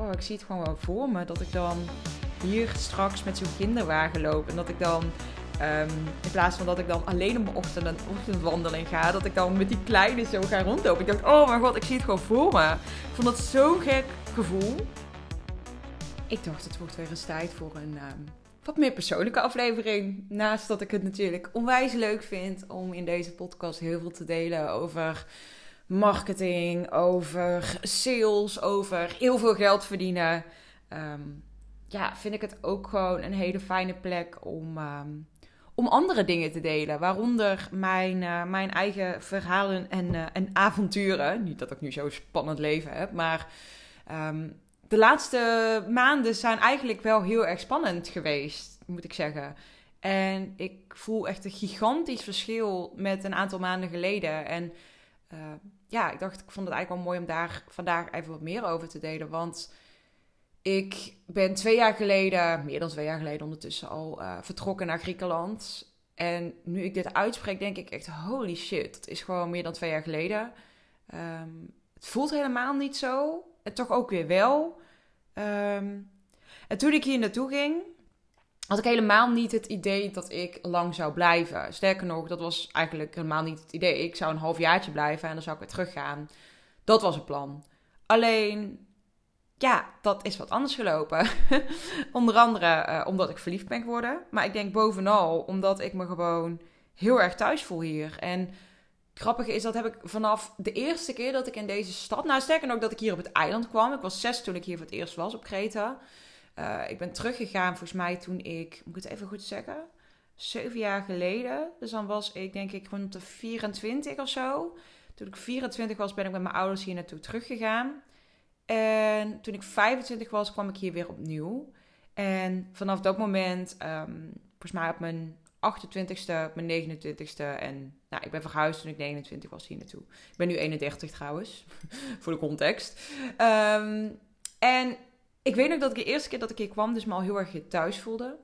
oh, ik zie het gewoon wel voor me. Dat ik dan hier straks met zo'n kinderwagen loop. En dat ik dan, ehm, in plaats van dat ik dan alleen op mijn ochtend een ochtendwandeling ga, dat ik dan met die kleine zo ga rondlopen. Ik dacht, oh mijn god, ik zie het gewoon voor me. Ik vond dat zo'n gek gevoel. Ik dacht, het wordt weer eens tijd voor een ehm, wat meer persoonlijke aflevering. Naast dat ik het natuurlijk onwijs leuk vind om in deze podcast heel veel te delen over marketing, over sales, over heel veel geld verdienen. Ehm, ja, vind ik het ook gewoon een hele fijne plek om, ehm, om andere dingen te delen. Waaronder mijn, uh, mijn eigen verhalen en, uh, en avonturen. Niet dat ik nu zo'n spannend leven heb, maar um, de laatste maanden zijn eigenlijk wel heel erg spannend geweest, moet ik zeggen. En ik voel echt een gigantisch verschil met een aantal maanden geleden. En uh, ja, ik dacht, ik vond het eigenlijk wel mooi om daar vandaag even wat meer over te delen. Want ik ben twee jaar geleden, meer dan twee jaar geleden ondertussen al, uh, vertrokken naar Griekenland. En nu ik dit uitspreek, denk ik echt, holy shit, dat is gewoon meer dan twee jaar geleden. Um, het voelt helemaal niet zo. En toch ook weer wel. Um, en toen ik hier naartoe ging, had ik helemaal niet het idee dat ik lang zou blijven. Sterker nog, dat was eigenlijk helemaal niet het idee. Ik zou een halfjaartje blijven en dan zou ik weer teruggaan. Dat was het plan. Alleen, ja, dat is wat anders gelopen. Onder andere uh, omdat ik verliefd ben geworden. Maar ik denk bovenal omdat ik me gewoon heel erg thuis voel hier. En grappige is, dat heb ik vanaf de eerste keer dat ik in deze stad... Nou, sterker nog dat ik hier op het eiland kwam. Ik was zes toen ik hier voor het eerst was op Kreta. Uh, ik ben teruggegaan volgens mij toen ik... Moet ik het even goed zeggen? Zeven jaar geleden. Dus dan was ik denk ik rond de 24 of zo. Toen ik 24 was ben ik met mijn ouders hier naartoe teruggegaan. En toen ik 25 was kwam ik hier weer opnieuw. En vanaf dat moment, um, volgens mij op mijn 28ste, op mijn 29ste. En nou, ik ben verhuisd toen ik 29 was hier naartoe. Ik ben nu 31 trouwens, voor de context. Um, en ik weet nog dat ik de eerste keer dat ik hier kwam, dus me al heel erg thuis voelde.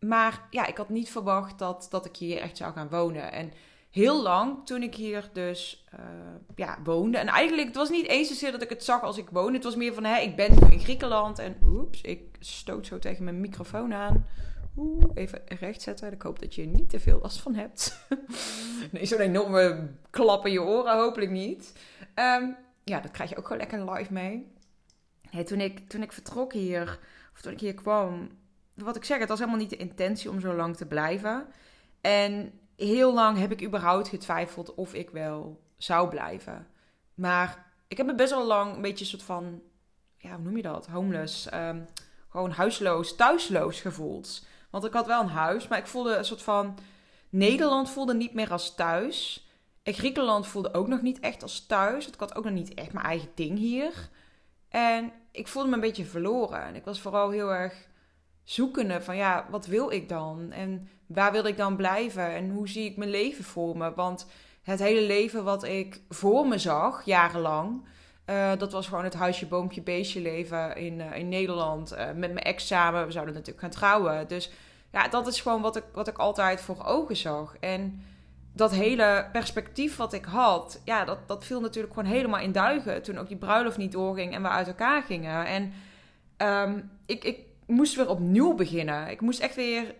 Maar ja, ik had niet verwacht dat, dat ik hier echt zou gaan wonen. En heel lang, toen ik hier dus uh, ja, woonde. En eigenlijk, het was niet eens zozeer dat ik het zag als ik woonde. Het was meer van, hé, ik ben nu in Griekenland. En oeps, ik stoot zo tegen mijn microfoon aan. Oeh, even recht zetten. Ik hoop dat je er niet te veel last van hebt. nee, zo'n enorme klap in je oren, hopelijk niet. Um, ja, dat krijg je ook gewoon lekker live mee. Toen, ik, toen ik vertrok hier, of toen ik hier kwam, wat ik zeg, het was helemaal niet de intentie om zo lang te blijven. En heel lang heb ik überhaupt getwijfeld of ik wel zou blijven. Maar ik heb me best wel lang een beetje een soort van, ja, hoe noem je dat? Homeless. Um, gewoon huisloos, thuisloos gevoeld. Want ik had wel een huis, maar ik voelde een soort van. Nederland voelde niet meer als thuis. En Griekenland voelde ook nog niet echt als thuis. Ik had ook nog niet echt mijn eigen ding hier. En ik voelde me een beetje verloren. En ik was vooral heel erg zoekende van ja, wat wil ik dan? En waar wil ik dan blijven? En hoe zie ik mijn leven voor me? Want het hele leven wat ik voor me zag, jarenlang, uh, dat was gewoon het huisje, boompje, beestje leven in, uh, in Nederland. Uh, met mijn ex samen. We zouden natuurlijk gaan trouwen. Dus ja, dat is gewoon wat ik, wat ik altijd voor ogen zag. En dat hele perspectief wat ik had, ja, dat, dat viel natuurlijk gewoon helemaal in duigen. Toen ook die bruiloft niet doorging en we uit elkaar gingen. En um, ik, ik moest weer opnieuw beginnen. Ik moest echt weer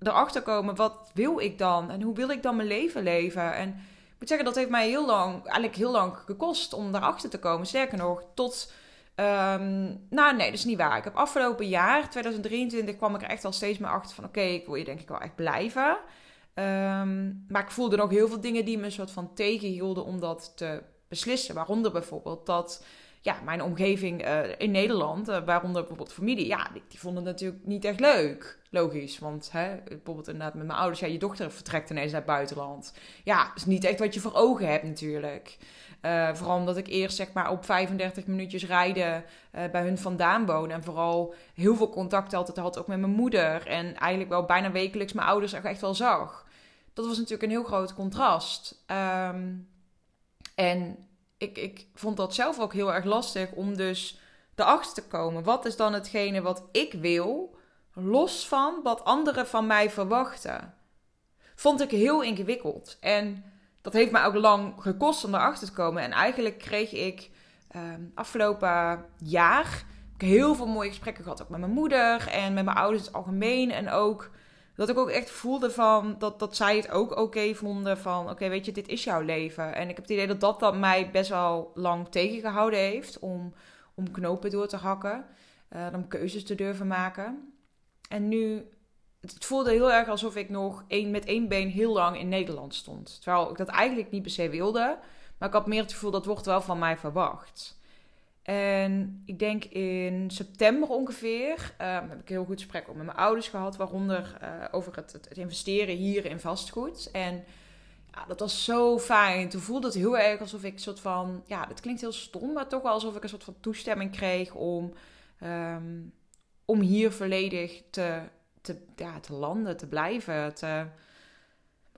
erachter komen, wat wil ik dan? En hoe wil ik dan mijn leven leven? En ik moet zeggen, dat heeft mij heel lang, eigenlijk heel lang gekost om daarachter te komen. Sterker nog, tot... Um, nou, nee, dat is niet waar. Ik heb afgelopen jaar, 2023, kwam ik er echt al steeds meer achter van... Oké, ik wil hier denk ik wel echt blijven. Um, maar ik voelde nog heel veel dingen die me een soort van tegenhielden om dat te beslissen. Waaronder bijvoorbeeld dat ja, mijn omgeving uh, in Nederland, uh, waaronder bijvoorbeeld familie, ja, die, vonden het natuurlijk niet echt leuk. Logisch, want hè, bijvoorbeeld inderdaad met mijn ouders, ja, je dochter vertrekt ineens naar het buitenland. Ja, is niet echt wat je voor ogen hebt natuurlijk. Uh, vooral omdat ik eerst zeg maar op 35 minuutjes rijden bij hun vandaan woon. En vooral heel veel contact altijd had ook met mijn moeder. En eigenlijk wel bijna wekelijks mijn ouders echt wel zag. Dat was natuurlijk een heel groot contrast. Um, en ik, ik vond dat zelf ook heel erg lastig om dus erachter te komen. Wat is dan hetgene wat ik wil, los van wat anderen van mij verwachten? Vond ik heel ingewikkeld. En dat heeft mij ook lang gekost om erachter te komen. En eigenlijk kreeg ik ehm, afgelopen jaar heel veel mooie gesprekken gehad. Ook met mijn moeder en met mijn ouders in het algemeen. En ook dat ik ook echt voelde van dat, dat zij het ook oké vonden. Van oké, weet je, dit is jouw leven. En ik heb het idee dat dat, dat mij best wel lang tegengehouden heeft om, om knopen door te hakken. Uh, om keuzes te durven maken. En nu het voelde heel erg alsof ik nog één, met één been heel lang in Nederland stond. Terwijl ik dat eigenlijk niet per se wilde. Maar ik had meer het gevoel dat wordt wel van mij verwacht. En ik denk in september ongeveer um, heb ik heel goed gesprek ook met mijn ouders gehad. Waaronder uh, over het, het, investeren hier in vastgoed. En ja, dat was zo fijn. Toen voelde het heel erg alsof ik een soort van... Ja, dat klinkt heel stom, maar toch wel alsof ik een soort van toestemming kreeg om... Um, om hier volledig te te, ja, te landen, te blijven, te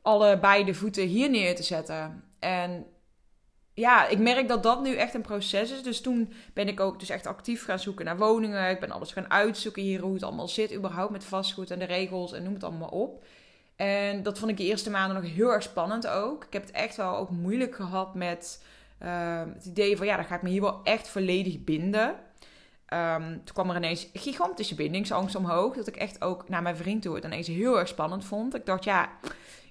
allebei de voeten hier neer te zetten. En ja, ik merk dat dat nu echt een proces is. Dus toen ben ik ook dus echt actief gaan zoeken naar woningen. Ik ben alles gaan uitzoeken hier, hoe het allemaal zit, überhaupt met vastgoed en de regels en noem het allemaal op. En dat vond ik de eerste maanden nog heel erg spannend ook. Ik heb het echt wel ook moeilijk gehad met uh, het idee van ja, dan ga ik me hier wel echt volledig binden. Um, toen kwam er ineens gigantische bindingsangst omhoog. Dat ik echt ook naar mijn vriend toe het ineens heel erg spannend vond. Ik dacht, ja,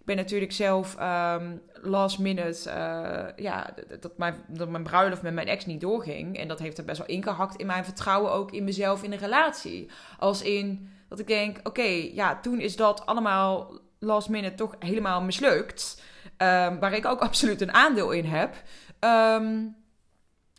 ben natuurlijk zelf um, last minute. Uh, ja, dat mijn, dat mijn bruiloft met mijn ex niet doorging. En dat heeft er best wel ingehakt in mijn vertrouwen ook in mezelf in een relatie. Als in dat ik denk, oké, ja, toen is dat allemaal last minute toch helemaal mislukt. Um, waar ik ook absoluut een aandeel in heb. Um,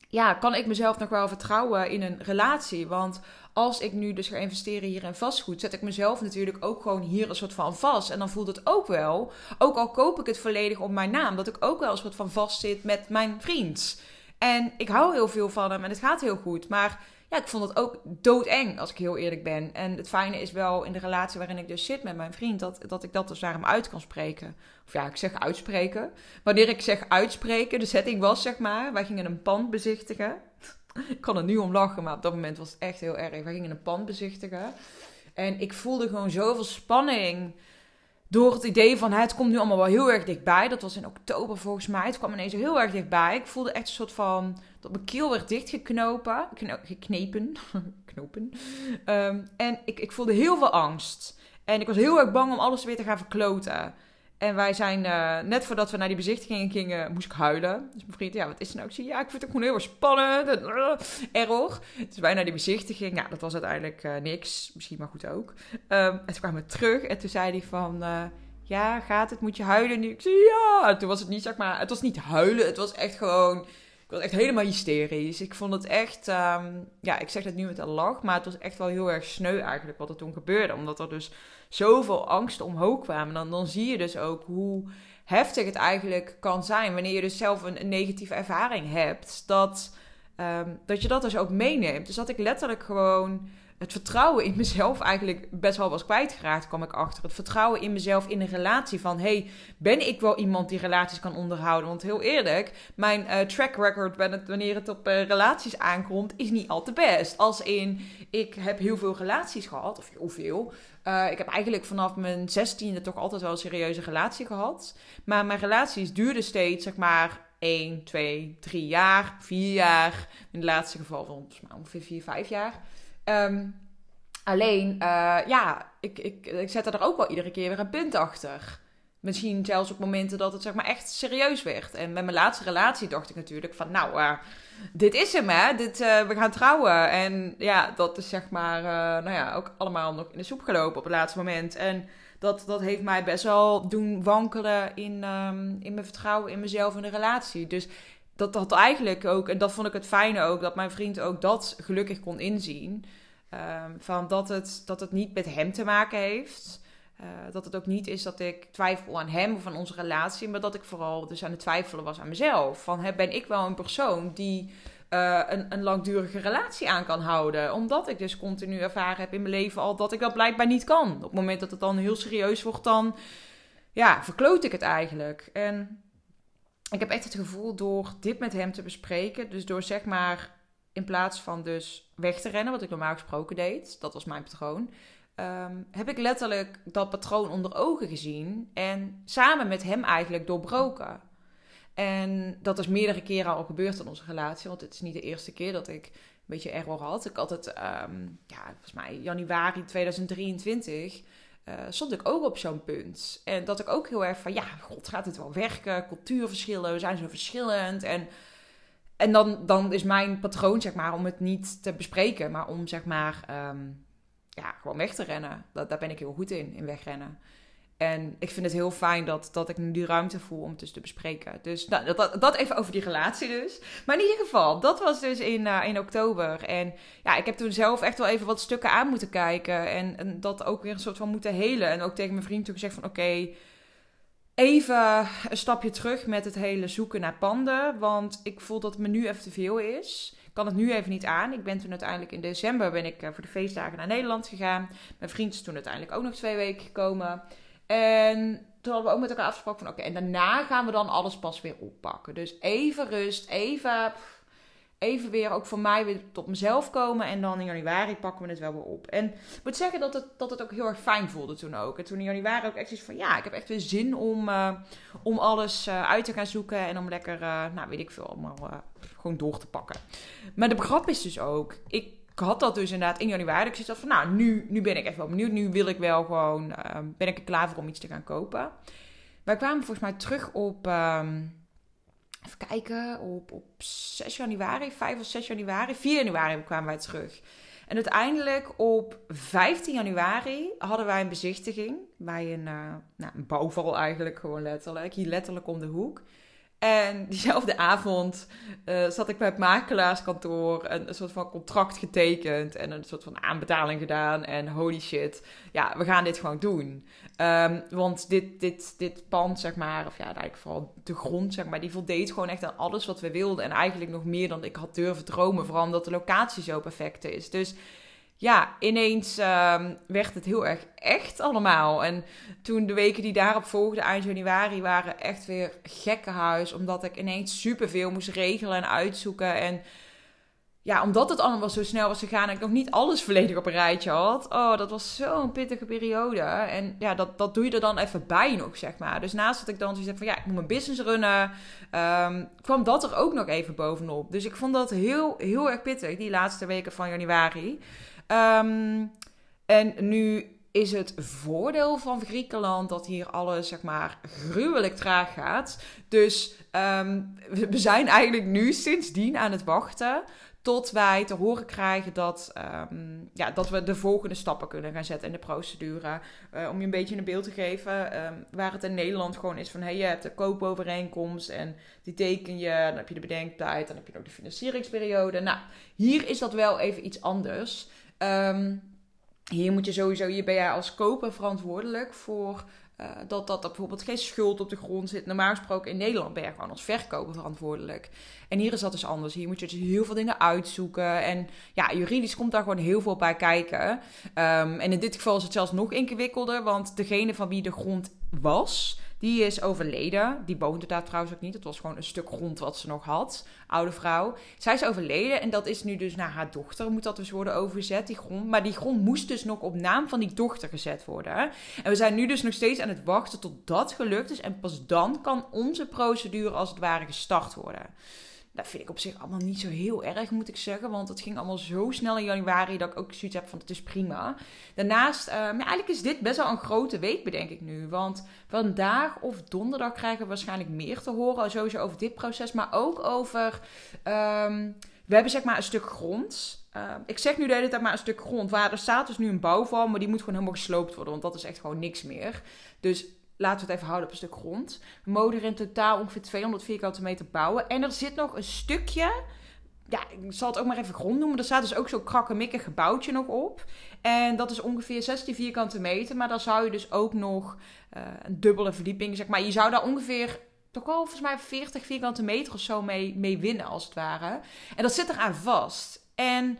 ja, kan ik mezelf nog wel vertrouwen in een relatie? Want als ik nu dus ga investeren hier in vastgoed, zet ik mezelf natuurlijk ook gewoon hier een soort van vast. En dan voelt het ook wel, ook al koop ik het volledig op mijn naam, dat ik ook wel een soort van vast zit met mijn vriend. En ik hou heel veel van hem en het gaat heel goed. Maar ja, ik vond het ook doodeng, als ik heel eerlijk ben. En het fijne is wel in de relatie waarin ik dus zit met mijn vriend, dat, dat ik dat dus naar hem uit kan spreken. Of ja, ik zeg uitspreken. Wanneer ik zeg uitspreken, de setting was zeg maar, wij gingen een pand bezichtigen. Ik kan er nu om lachen, maar op dat moment was het echt heel erg. Wij gingen een pand bezichtigen. En ik voelde gewoon zoveel spanning door het idee van het komt nu allemaal wel heel erg dichtbij. Dat was in oktober volgens mij. Het kwam ineens heel erg dichtbij. Ik voelde echt een soort van dat mijn keel werd dichtgeknopen. Geknepen. Knopen. Um, en ik, ik voelde heel veel angst. En ik was heel erg bang om alles weer te gaan verkloten. En wij zijn, uh, net voordat we naar die bezichtiging gingen, moest ik huilen. Dus mijn vriend, ja, wat is er nou? Ik zei, ja, ik vind het gewoon heel erg spannend. Uh, error. Dus wij naar die bezichtiging. Ja, dat was uiteindelijk uh, niks. Misschien maar goed ook. Um, en toen kwamen we terug. En toen zei hij van, ja, gaat het? Moet je huilen nu? Ik zei, ja. En toen was het niet, zeg maar, het was niet huilen. Het was echt gewoon ik was echt helemaal hysterisch. Ik vond het echt, um, ja, ik zeg dat nu met een lach, maar het was echt wel heel erg sneu eigenlijk wat er toen gebeurde. Omdat er dus zoveel angsten omhoog kwamen. Dan, dan zie je dus ook hoe heftig het eigenlijk kan zijn wanneer je dus zelf een, negatieve ervaring hebt. Dat, um, dat je dat dus ook meeneemt. Dus dat ik letterlijk gewoon het vertrouwen in mezelf eigenlijk best wel was kwijtgeraakt, kwam ik achter. Het vertrouwen in mezelf in een relatie van, hey, ben ik wel iemand die relaties kan onderhouden? Want heel eerlijk, mijn uh, track record wanneer het op uh, relaties aankomt, is niet al te best. Als in, ik heb heel veel relaties gehad, of heel veel. Uh, ik heb eigenlijk vanaf mijn zestiende toch altijd wel een serieuze relatie gehad. Maar mijn relaties duurden steeds, zeg maar, 1, 2, 3 jaar, 4 jaar. In het laatste geval ongeveer 4, 5 jaar. Um, alleen, uh, ja, ik, ik, ik zette er ook wel iedere keer weer een punt achter. Misschien zelfs op momenten dat het zeg maar echt serieus werd. En met mijn laatste relatie dacht ik natuurlijk van, nou, uh, dit is hem hè, dit, uh, we gaan trouwen. En ja, dat is zeg maar, nou ja, ook allemaal nog in de soep gelopen op het laatste moment. En dat, dat heeft mij best wel doen wankelen in, um, in mijn vertrouwen in mezelf en de relatie. Dus dat had eigenlijk ook, en dat vond ik het fijne ook, dat mijn vriend ook dat gelukkig kon inzien. Um, van dat het, dat het niet met hem te maken heeft. Uh, dat het ook niet is dat ik twijfel aan hem of aan onze relatie, maar dat ik vooral dus aan het twijfelen was aan mezelf. Van hè, ben ik wel een persoon die uh, een, een langdurige relatie aan kan houden? Omdat ik dus continu ervaren heb in mijn leven al dat ik dat blijkbaar niet kan. Op het moment dat het dan heel serieus wordt, dan ja, verkloot ik het eigenlijk. En ik heb echt het gevoel door dit met hem te bespreken, dus door zeg maar in plaats van dus weg te rennen, wat ik normaal gesproken deed, dat was mijn patroon, um, heb ik letterlijk dat patroon onder ogen gezien en samen met hem eigenlijk doorbroken. En dat is meerdere keren al gebeurd in onze relatie. Want het is niet de eerste keer dat ik een beetje error had. Ik had het, um, ja, volgens mij januari 2023 uh, stond ik ook op zo'n punt. En dat ik ook heel erg van, ja, god, gaat het wel werken? Cultuurverschillen, we zijn zo verschillend. En, en dan, dan is mijn patroon, zeg maar, om het niet te bespreken, maar om, zeg maar, um, ja, gewoon weg te rennen. Dat, daar ben ik heel goed in, in wegrennen. En ik vind het heel fijn dat, dat ik nu die ruimte voel om het dus te bespreken. Dus nou, dat, dat even over die relatie dus. Maar in ieder geval, dat was dus in, uh, in oktober. En ja, ik heb toen zelf echt wel even wat stukken aan moeten kijken. En, en dat ook weer een soort van moeten helen. En ook tegen mijn vriend toen gezegd van oké, even een stapje terug met het hele zoeken naar panden. Want ik voel dat het me nu even te veel is. Ik kan het nu even niet aan. Ik ben toen uiteindelijk in december ben ik, uh, voor de feestdagen naar Nederland gegaan. Mijn vriend is toen uiteindelijk ook nog twee weken gekomen. En toen hadden we ook met elkaar afgesproken van oké, en daarna gaan we dan alles pas weer oppakken. Dus even rust, even, even weer ook voor mij weer tot mezelf komen. En dan in januari pakken we het wel weer op. En ik moet zeggen dat het, dat het ook heel erg fijn voelde toen ook. En toen in januari ook echt iets van ja, ik heb echt weer zin om, uh, om alles uh, uit te gaan zoeken. En om lekker, uh, nou weet ik veel, allemaal gewoon door te pakken. Maar de grap is dus ook, ik had dat dus inderdaad in januari. Ik zat van, nou, nu, nu ben ik echt wel benieuwd. Nu wil ik wel gewoon, ben ik er klaar voor om iets te gaan kopen. Wij kwamen volgens mij terug op, um, even kijken, op, op 6 januari, 5 of 6 januari. 4 januari kwamen wij terug. En uiteindelijk op 15 januari hadden wij een bezichtiging bij een, uh, nou, een bouwval eigenlijk, gewoon letterlijk. Hier letterlijk om de hoek. En diezelfde avond uh, zat ik bij het makelaarskantoor een, een soort van contract getekend en een soort van aanbetaling gedaan. En holy shit, ja, we gaan dit gewoon doen. Um, want dit, dit, dit pand, zeg maar, of ja, eigenlijk vooral de grond, zeg maar, die voldeed gewoon echt aan alles wat we wilden. En eigenlijk nog meer dan ik had durven dromen, vooral omdat de locatie zo perfect is. Dus ja, ineens um, werd het heel erg echt allemaal. En toen de weken die daarop volgden, eind januari, waren echt weer gekkenhuis. Omdat ik ineens superveel moest regelen en uitzoeken. En ja, omdat het allemaal zo snel was gegaan en ik nog niet alles volledig op een rijtje had. Oh, dat was zo'n pittige periode. En ja, dat, dat doe je er dan even bij nog, zeg maar. Dus naast dat ik dan zoiets heb van, ja, ik moet mijn business runnen, um, kwam dat er ook nog even bovenop. Dus ik vond dat heel, heel erg pittig, die laatste weken van januari. Um, en nu is het voordeel van Griekenland dat hier alles, zeg maar, gruwelijk traag gaat. Dus um, we zijn eigenlijk nu sindsdien aan het wachten tot wij te horen krijgen dat, um, ja, dat we de volgende stappen kunnen gaan zetten in de procedure. Uh, om je een beetje een beeld te geven, waar het in Nederland gewoon is van... hey, je hebt de koopovereenkomst en die teken je, dan heb je de bedenktijd, dan heb je ook de financieringsperiode. Nou, hier is dat wel even iets anders. Um, hier moet je sowieso, hier ben jij als koper verantwoordelijk voor uh, dat, dat er bijvoorbeeld geen schuld op de grond zit. Normaal gesproken in Nederland ben je gewoon als verkoper verantwoordelijk. En hier is dat dus anders. Hier moet je dus heel veel dingen uitzoeken. En ja, juridisch komt daar gewoon heel veel bij kijken. Um, en in dit geval is het zelfs nog ingewikkelder, want degene van wie de grond was, die is overleden. Die woonde daar trouwens ook niet. Het was gewoon een stuk grond wat ze nog had. Oude vrouw. Zij is overleden en dat is nu dus naar haar dochter. Moet dat dus worden overgezet, die grond. Maar die grond moest dus nog op naam van die dochter gezet worden. En we zijn nu dus nog steeds aan het wachten tot dat gelukt is. En pas dan kan onze procedure als het ware gestart worden. Dat vind ik op zich allemaal niet zo heel erg, moet ik zeggen. Want het ging allemaal zo snel in januari dat ik ook zoiets heb van het is prima. Daarnaast, uh, eigenlijk is dit best wel een grote week, bedenk ik nu. Want vandaag of donderdag krijgen we waarschijnlijk meer te horen. Sowieso over dit proces, maar ook over... Um, we hebben zeg maar een stuk grond. Uh, ik zeg nu de hele tijd maar een stuk grond. Waar er staat dus nu een bouwval, maar die moet gewoon helemaal gesloopt worden. Want dat is echt gewoon niks meer. Dus laten we het even houden op een stuk grond. We mogen er in totaal ongeveer 200 vierkante meter bouwen. En er zit nog een stukje, ja, ik zal het ook maar even grond noemen. Er staat dus ook zo'n krakkemikkig gebouwtje nog op. En dat is ongeveer 16 vierkante meter. Maar dan zou je dus ook nog uh, een dubbele verdieping, zeg maar. Je zou daar ongeveer toch wel volgens mij 40 vierkante meter of zo mee, mee winnen, als het ware. En dat zit eraan vast. En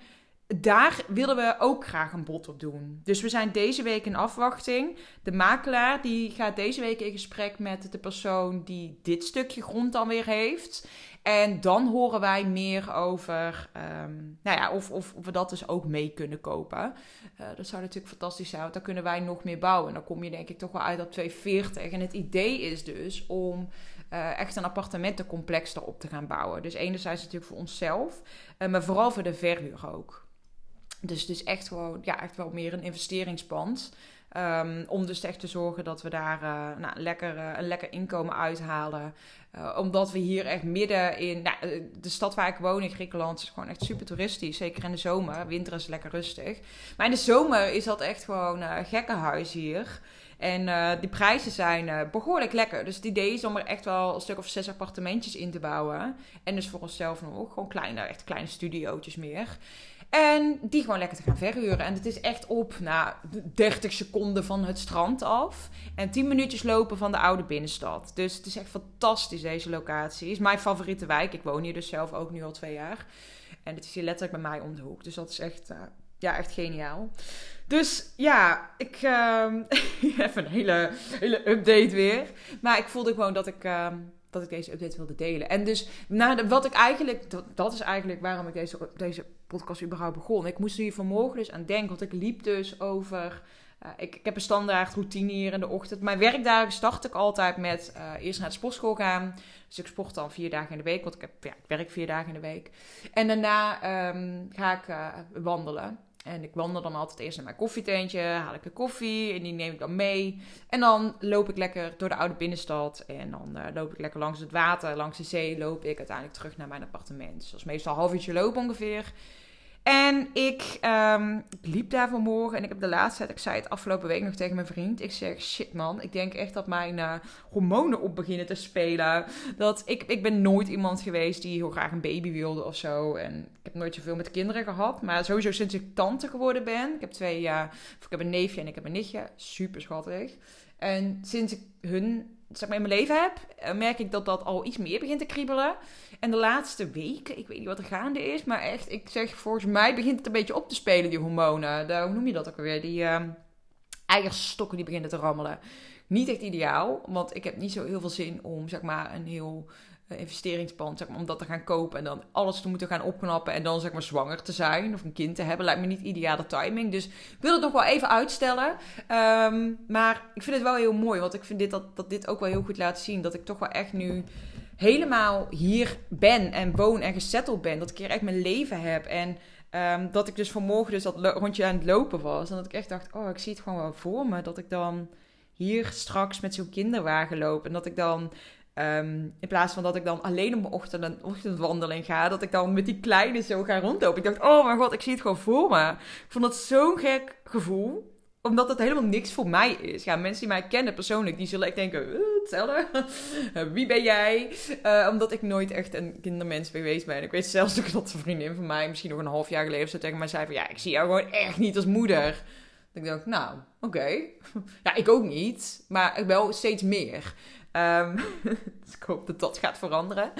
daar willen we ook graag een bod op doen. Dus we zijn deze week in afwachting. De makelaar die gaat deze week in gesprek met de persoon die dit stukje grond dan weer heeft. En dan horen wij meer over um, nou ja, of, of, of, we dat dus ook mee kunnen kopen. Uh, dat zou natuurlijk fantastisch zijn, want dan kunnen wij nog meer bouwen. En dan kom je denk ik toch wel uit op 240. En het idee is dus om uh, echt een appartementencomplex erop te gaan bouwen. Dus enerzijds natuurlijk voor onszelf, uh, maar vooral voor de verhuur ook. Dus het is echt gewoon, ja, echt wel meer een investeringspand. Um, om dus echt te zorgen dat we daar uh, nou, lekker, uh, een lekker inkomen uithalen. Uh, omdat we hier echt midden in nou, de stad waar ik woon in Griekenland is gewoon echt super toeristisch. Zeker in de zomer. Winter is lekker rustig. Maar in de zomer is dat echt gewoon gekkenhuis hier. En die prijzen zijn behoorlijk lekker. Dus het idee is om er echt wel een stuk of zes appartementjes in te bouwen. En dus voor onszelf nog gewoon kleine, echt kleine studiootjes meer. En die gewoon lekker te gaan verhuren. En het is echt op na nou, 30 seconden van het strand af. En 10 minuutjes lopen van de oude binnenstad. Dus het is echt fantastisch deze locatie. Is mijn favoriete wijk. Ik woon hier dus zelf ook nu al twee jaar. En het is hier letterlijk bij mij om de hoek. Dus dat is echt, uh, ja, echt geniaal. Dus ja, ik uh, even een hele, hele update weer. Maar ik voelde gewoon dat ik, uh, dat ik deze update wilde delen. En dus nou, wat ik eigenlijk, dat, is eigenlijk waarom ik deze, deze podcast überhaupt begon. Ik moest hier vanmorgen dus aan denken, want ik liep dus over... Uh, ik, heb een standaard routine hier in de ochtend. Mijn werkdagen start ik altijd met uh, eerst naar de sportschool gaan. Dus ik sport dan vier dagen in de week, want ik, heb, ja, ik werk vier dagen in de week. En daarna um, ga ik uh, wandelen. En ik wandel dan altijd eerst naar mijn koffietentje, haal ik een koffie en die neem ik dan mee. En dan loop ik lekker door de oude binnenstad en dan uh, loop ik lekker langs het water, langs de zee, loop ik uiteindelijk terug naar mijn appartement. Dus dat meestal een half uurtje lopen ongeveer. En ik, ik liep daar vanmorgen en ik heb de laatste tijd, ik zei het afgelopen week nog tegen mijn vriend. Ik zeg, shit man, ik denk echt dat mijn uh, hormonen op beginnen te spelen. Dat ik, ik ben nooit iemand geweest die heel graag een baby wilde of zo. En ik heb nooit zoveel met kinderen gehad. Maar sowieso sinds ik tante geworden ben. Ik heb twee, uh, ik heb een neefje en ik heb een nichtje. Super schattig. En sinds ik hun zeg maar, in mijn leven heb, eh, merk ik dat dat al iets meer begint te kriebelen. En de laatste weken, ik weet niet wat er gaande is, maar echt, ik zeg, volgens mij begint het een beetje op te spelen, die hormonen. De, hoe noem je dat ook alweer? Die uh, eierstokken die beginnen te rammelen. Niet echt ideaal, want ik heb niet zo heel veel zin om, zeg maar, een heel uh, investeringsplan, zeg maar, om dat te gaan kopen en dan alles te moeten gaan opknappen en dan, zeg maar, zwanger te zijn of een kind te hebben. Lijkt me niet ideale timing. Dus ik wil het nog wel even uitstellen. Um, maar ik vind het wel heel mooi, want ik vind dit, dat, dat dit ook wel heel goed laat zien. Dat ik toch wel echt nu helemaal hier ben en woon en gesetteld ben. Dat ik hier echt mijn leven heb. En um, dat ik dus vanmorgen dus dat rondje aan het lopen was. En dat ik echt dacht, oh, ik zie het gewoon wel voor me. Dat ik dan hier straks met zo'n kinderwagen loop. En dat ik dan... Um, in plaats van dat ik dan alleen op mijn ochtend een ochtendwandeling ga, dat ik dan met die kleine zo ga rondlopen. Ik dacht, oh mijn god, ik zie het gewoon voor me. Ik vond dat zo'n gek gevoel omdat het helemaal niks voor mij is. Ja, mensen die mij kennen persoonlijk, die zullen echt denken. Wie ben jij? Uh, omdat ik nooit echt een kindermens geweest ben. Ik weet zelfs ook dat een vriendin van mij, misschien nog een half jaar geleden, zo tegen mij zei van, ja, ik zie jou gewoon echt niet als moeder. ik dacht, nou, oké. Ja, ik ook niet, maar wel steeds meer. Um, dus ik hoop dat dat gaat veranderen.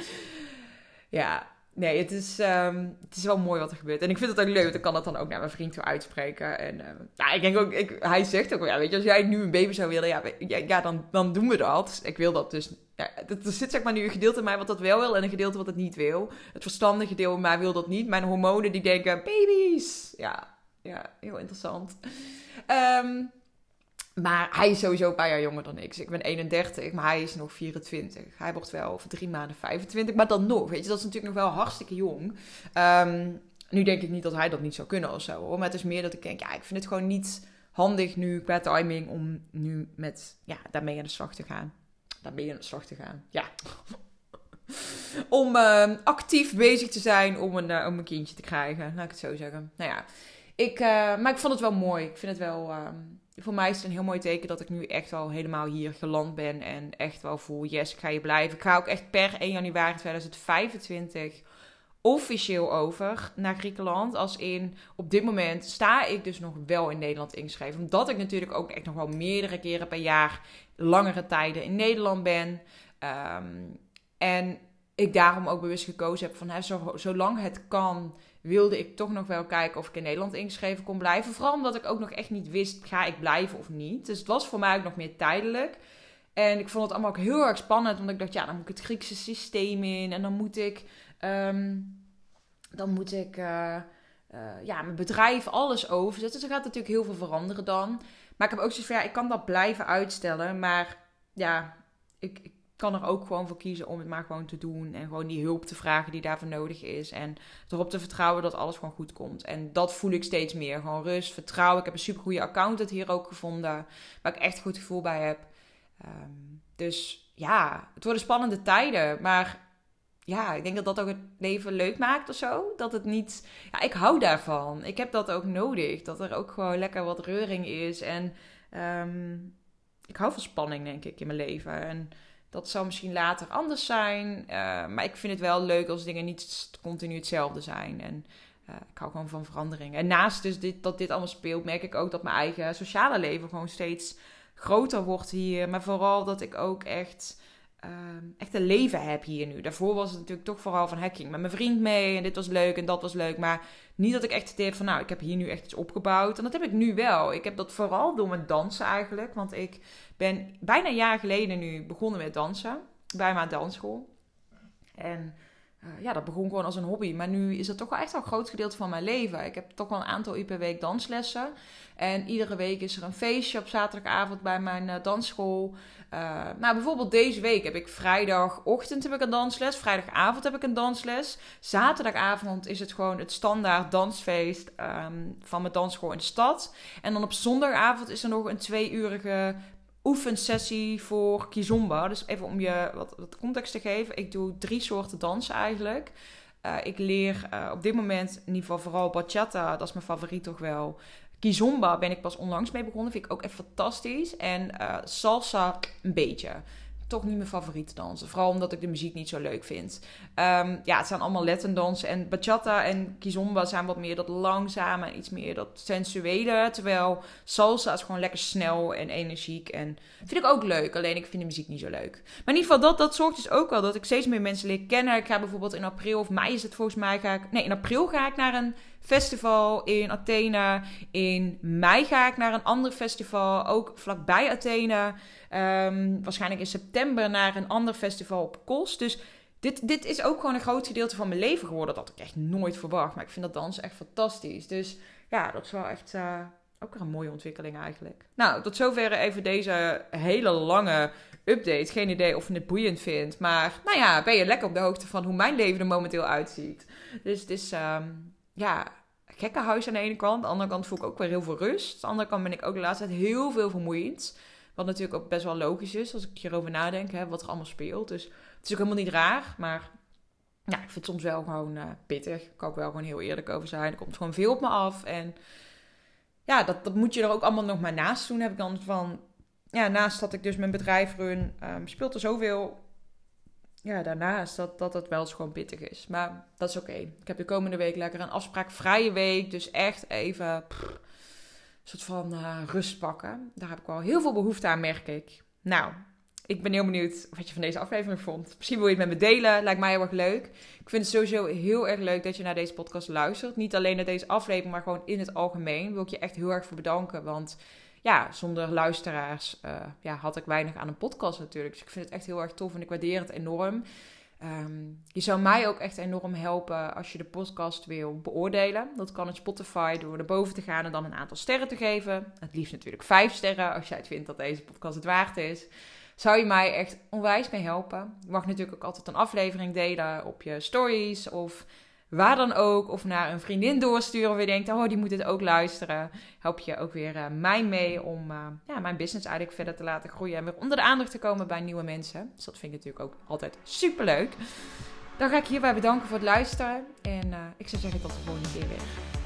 Ja, nee, het is, um, het is wel mooi wat er gebeurt. En ik vind het ook leuk, want ik kan dat dan ook naar mijn vriend toe uitspreken. En uh, ja, ik denk ook, ik, hij zegt ook, ja, weet je, als jij nu een baby zou willen, ja, ja, dan, dan doen we dat. Ik wil dat dus. Ja, er zit zeg maar nu een gedeelte in mij wat dat wel wil en een gedeelte wat het niet wil. Het verstandige deel in mij wil dat niet. Mijn hormonen die denken, baby's. Ja, ja heel interessant. Um, maar hij is sowieso een paar jaar jonger dan ik. Dus ik ben 31, maar hij is nog 24. Hij wordt wel over drie maanden 25. Maar dan nog, weet je, dat is natuurlijk nog wel hartstikke jong. Um, nu denk ik niet dat hij dat niet zou kunnen of zo. Hoor. Maar het is meer dat ik denk, ja, ik vind het gewoon niet handig nu qua timing om nu met, ja, daarmee aan de slag te gaan. Daarmee aan de slag te gaan, ja. om uh, actief bezig te zijn om een, uh, om een kindje te krijgen, laat ik het zo zeggen. Nou ja, ik, uh, maar ik vond het wel mooi. Ik vind het wel... Um, voor mij is het een heel mooi teken dat ik nu echt wel helemaal hier geland ben. En echt wel voel, yes, ik ga je blijven. Ik ga ook echt per 1 januari 2025 officieel over naar Griekenland. Als in, op dit moment sta ik dus nog wel in Nederland ingeschreven. Omdat ik natuurlijk ook echt nog wel meerdere keren per jaar langere tijden in Nederland ben. Um, en ik daarom ook bewust gekozen heb van, zo, zolang het kan wilde ik toch nog wel kijken of ik in Nederland ingeschreven kon blijven. Vooral omdat ik ook nog echt niet wist, ga ik blijven of niet. Dus het was voor mij ook nog meer tijdelijk. En ik vond het allemaal ook heel erg spannend, want ik dacht, ja, dan moet ik het Griekse systeem in. En dan moet ik, um, dan moet ik, uh, uh, ja, mijn bedrijf, alles overzetten. Dus er gaat natuurlijk heel veel veranderen dan. Maar ik heb ook zoiets van, ja, ik kan dat blijven uitstellen. Maar ja, ik kan er ook gewoon voor kiezen om het maar gewoon te doen. En gewoon die hulp te vragen die daarvoor nodig is. En erop te vertrouwen dat alles gewoon goed komt. En dat voel ik steeds meer. Gewoon rust, vertrouwen. Ik heb een super goede accountant hier ook gevonden. Waar ik echt een goed gevoel bij heb. Ehm, dus ja, het worden spannende tijden. Maar ja, ik denk dat dat ook het leven leuk maakt of zo. Dat het niet. Ja, ik hou daarvan. Ik heb dat ook nodig. Dat er ook gewoon lekker wat reuring is. En ehm, ik hou van spanning, denk ik, in mijn leven. En dat zou misschien later anders zijn. Uh, maar ik vind het wel leuk als dingen niet continu hetzelfde zijn. En uh, ik hou gewoon van verandering. En naast dus dit, dat dit allemaal speelt, merk ik ook dat mijn eigen sociale leven gewoon steeds groter wordt hier. Maar vooral dat ik ook echt Ehm, echt een leven heb hier nu. Daarvoor was het natuurlijk toch vooral van hacking met mijn vriend mee. En dit was leuk en dat was leuk. Maar niet dat ik echt het van, nou, ik heb hier nu echt iets opgebouwd. En dat heb ik nu wel. Ik heb dat vooral door mijn dansen eigenlijk. Want ik ben bijna een jaar geleden nu begonnen met dansen. Bij mijn dansschool. En uh, ja, dat begon gewoon als een hobby. Maar nu is het toch wel echt wel een groot gedeelte van mijn leven. Ik heb toch wel een aantal uur per week danslessen. En iedere week is er een feestje op zaterdagavond bij mijn uh, dansschool. Uh, nou, bijvoorbeeld deze week heb ik vrijdagochtend heb ik een dansles. Vrijdagavond heb ik een dansles. Zaterdagavond is het gewoon het standaard dansfeest um, van mijn dansschool in de stad. En dan op zondagavond is er nog een tweeurige oefensessie voor kizomba. Dus even om je wat, wat context te geven. Ik doe drie soorten dansen eigenlijk. Uh, ik leer uh, op dit moment in ieder geval vooral bachata. Dat is mijn favoriet toch wel. Kizomba ben ik pas onlangs mee begonnen. Vind ik ook echt fantastisch. En uh, salsa een beetje toch niet mijn favoriete dansen. Vooral omdat ik de muziek niet zo leuk vind. Um, ja, het zijn allemaal Latin dansen. En bachata en kizomba zijn wat meer dat langzame en iets meer dat sensuele. Terwijl salsa is gewoon lekker snel en energiek. En vind ik ook leuk. Alleen ik vind de muziek niet zo leuk. Maar in ieder geval, dat, dat zorgt dus ook wel dat ik steeds meer mensen leer kennen. Ik ga bijvoorbeeld in april of mei is het volgens mij. Ga ik, nee, in april ga ik naar een festival in Athene. In mei ga ik naar een ander festival, ook vlakbij Athene. Um, waarschijnlijk in september naar een ander festival op Kos. Dus dit, dit is ook gewoon een groot gedeelte van mijn leven geworden. Dat ik echt nooit verwacht. Maar ik vind dat dansen echt fantastisch. Dus ja, dat is wel echt uh, ook een mooie ontwikkeling eigenlijk. Nou, tot zover even deze hele lange update. Geen idee of je het boeiend vindt. Maar nou ja, ben je lekker op de hoogte van hoe mijn leven er momenteel uitziet. Dus het is, um, ja, gekkenhuis aan de ene kant. Aan de andere kant voel ik ook weer heel veel rust. Aan de andere kant ben ik ook de laatste tijd heel veel vermoeiend. Wat natuurlijk ook best wel logisch is als ik hierover nadenk, hè, wat er allemaal speelt. Dus het is ook helemaal niet raar, maar ja, ik vind het soms wel gewoon uh, pittig. Ik kan ook wel gewoon heel eerlijk over zijn. Er komt gewoon veel op me af. En ja, dat, dat moet je er ook allemaal nog maar naast doen. Heb ik dan van, ja, naast dat ik dus mijn bedrijf run, um, speelt er zoveel ja, daarnaast dat, dat het wel eens gewoon pittig is. Maar dat is oké. Ik heb de komende week lekker een afspraakvrije week. Dus echt even een soort van uh, rust pakken. Daar heb ik wel heel veel behoefte aan, merk ik. Nou, ik ben heel benieuwd wat je van deze aflevering vond. Misschien wil je het met me delen. Lijkt mij heel erg leuk. Ik vind het sowieso heel erg leuk dat je naar deze podcast luistert. Niet alleen naar deze aflevering, maar gewoon in het algemeen. Wil ik je echt heel erg voor bedanken. Want ja, zonder luisteraars uh, ja, had ik weinig aan een podcast natuurlijk. Dus ik vind het echt heel erg tof en ik waardeer het enorm. Um, je zou mij ook echt enorm helpen als je de podcast wil beoordelen. Dat kan in Spotify door erboven te gaan en dan een aantal sterren te geven. Het liefst natuurlijk vijf sterren als jij het vindt dat deze podcast het waard is. Zou je mij echt onwijs mee helpen. Je mag natuurlijk ook altijd een aflevering delen op je stories of waar dan ook. Of naar een vriendin doorsturen waar je denkt, oh, die moet het ook luisteren. Help je ook weer uh, mij mee om uh, ja, mijn business eigenlijk verder te laten groeien. En weer onder de aandacht te komen bij nieuwe mensen. Dus dat vind ik natuurlijk ook altijd super leuk. Dan ga ik hierbij bedanken voor het luisteren. En uh, ik zou zeggen tot de volgende keer weer.